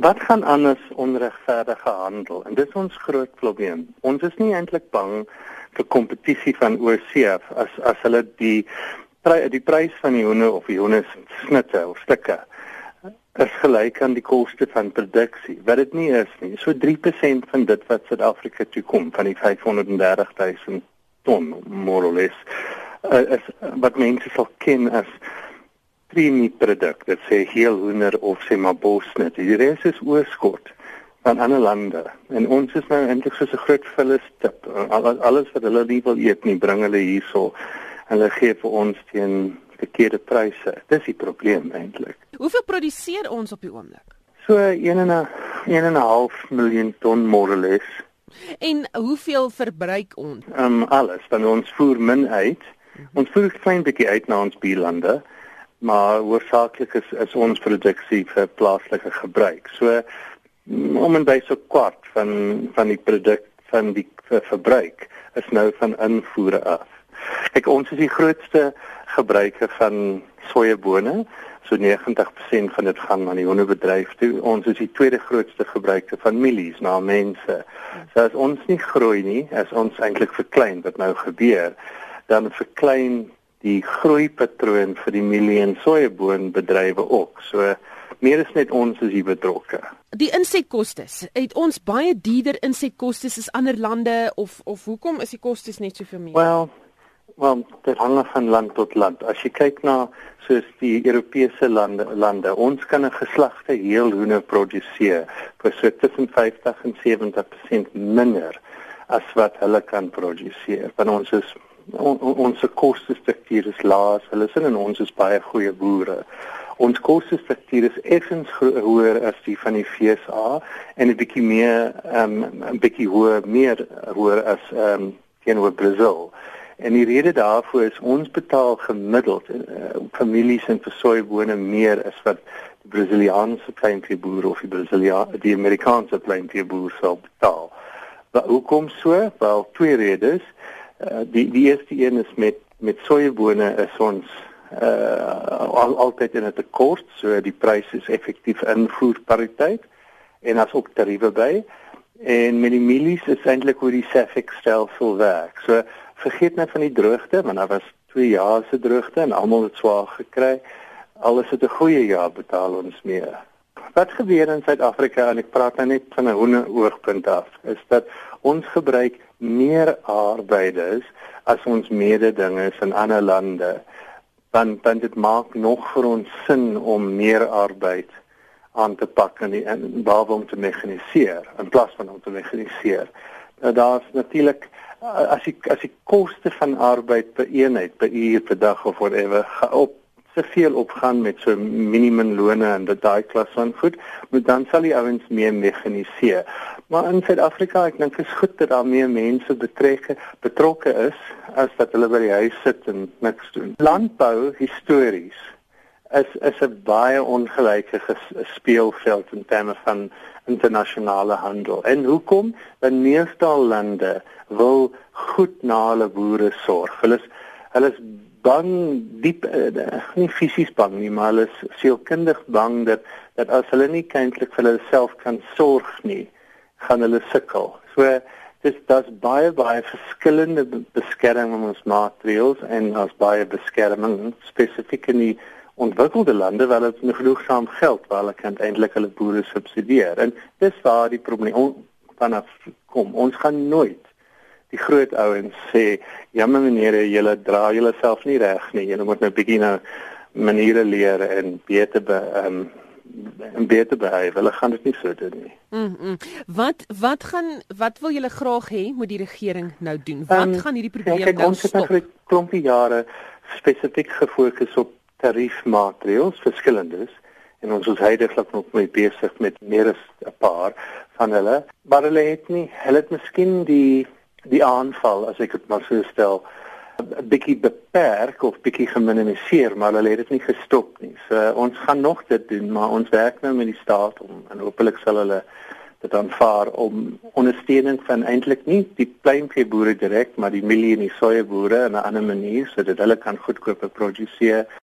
Wat gaan anders onregverdige handel? En dis ons groot probleem. Ons is nie eintlik bang vir kompetisie van oorsee as as hulle die die prys van die hoender of die hoender snitte of stukke is gelyk aan die koste van produksie. Wat dit nie is nie. So 3% van dit wat Suid-Afrika toe kom van die 530 000 ton more or less uh, is wat mense sal ken as premie produk. Dit sê heel hoender of sê maar bosnet. Die res is oorskot van ander lande. En ons is nou eintlik so 'n groot vullerstip. Alles wat hulle nie wil eet nie, bring hulle hierso. Hulle gee vir ons teen verkeerde pryse. Dis die probleem eintlik. Hoeveel produseer ons op die oomblik? So 1.5 miljoen ton moreless. En hoeveel verbruik ons? Ehm um, alles, want ons voer min uit. Ons voer klein bietjie uit na ons buurlande, maar hoofsaaklik is, is ons produksie vir plaaslike gebruik. So om en by so kwart van van die produk van die verbruik is nou van invoere af. Kyk, ons is die grootste gebruiker van sojabone. So 90% van dit gaan aan die honderbedryf toe. Ons is die tweede grootste gebruiker van mielies na mense. So as ons nie groei nie, as ons eintlik verklein wat nou gebeur, dan verklein die groeipatroon vir die mielie en sojaboonbedrywe ook. So meer is net ons is hier betrokke. Die insetkostes, het ons baie duurder insetkostes as ander lande of of hoekom is die kostes net soveel meer? Wel, Want dit hang van land tot land. As jy kyk na soos die Europese lande, lande, ons kan 'n geslagte heel hoender produseer vir so tussen 50 en 70% minder as wat hulle kan produseer. Want ons is on, ons kostestruktuur is laag. Hulle sê en ons is baie goeie boere. Ons kostestruktuur is effens hoër as die van die FSA en 'n bietjie meer ehm um, 'n bietjie hoër meer hoër as ehm um, teenoor Brasil. En die rede daarvoor is ons betaal gemiddeld uh, families en versoeibone meer as wat die Brasiliaanse kleinveeboer of die Brasilia die Amerikaanse kleinveeboer sou betaal. Maar hoekom so? Wel twee redes. Uh, die die eerste een is met met soeibone is ons uh al, altyd in 'n tekort, so die pryse is effektief invoerpariteit en as ook tariewe by. En met die mielies is eintlik hoe die SAFEX stelsel werk. So vergeet net van die droogte, want daar was 2 jaar se droogte en almal het swaar gekry. Alles het 'n goeie jaar betaal ons meer. Wat gebeur in Suid-Afrika en ek praat nou net van 'n hoë oogpunt af, is dat ons gebruik meer arbeiders as ons mededingers in ander lande. Dan dan dit maak nog vir ons sin om meer arbeid aan te pak en en behalwe om te mekaniseer in plaas van om te mekaniseer. Nou daar's natuurlik as die as die koste van arbeid per eenheid per uur per dag of whatever op soveel opgaan met so minimumlone en dit daai klas van goed, moet dan sal die ouens meer mekaniseer. Maar in Suid-Afrika, ek dink is goed dat daar meer mense betrokke betrokke is as dat hulle by die huis sit en niks doen. Landbou histories is is 'n baie ongelyke speelveld in terme van internasionale handel. En hoekom? Want meeste lande wil goed na hulle boere sorg. Hulle is hulle is bang diep uh, nie fisies bang nie, maar hulle is sielkundig bang dat dat as hulle nie eintlik vir hulle self kan sorg nie, gaan hulle sukkel. So dis daar's baie baie verskillende beskermingsmaatreëls en daar's baie beskerming spesifiek in die ontwikkelde lande waar hulle nog genoegsaam geld waar hulle kan eintlik hulle boere subsidieer. En dis waar die probleem vanaf kom. Ons gaan nooit die groot ouens sê, "Jammer meneer, julle dra julleself nie reg nie. Julle moet nou bietjie nou maniere leer en beter be ehm um, en beter behave. Hulle gaan dit nie so doen nie. Mm, mm. Wat wat gaan wat wil julle graag hê moet die regering nou doen? Wat um, gaan hierdie probleem ja, nou stop? Ons het vir klompie jare spesifiek gefokus op tariefmaatreëls verskillendes en ons is heidaglik nog mee besig met meer as 'n paar van hulle maar hulle het nie hulle het miskien die die aanval as ek dit maar so stel 'n bietjie beperk of bietjie geminimaliseer maar hulle het dit nie gestop nie. So ons gaan nog dit doen maar ons werk nou met die staat om en hopelik sal hulle dit aanvaar om ondersteuning van eintlik nie die kleinveeboere direk maar die mielie en die sojaboere in 'n ander manier sodat hulle kan goedkoop produseer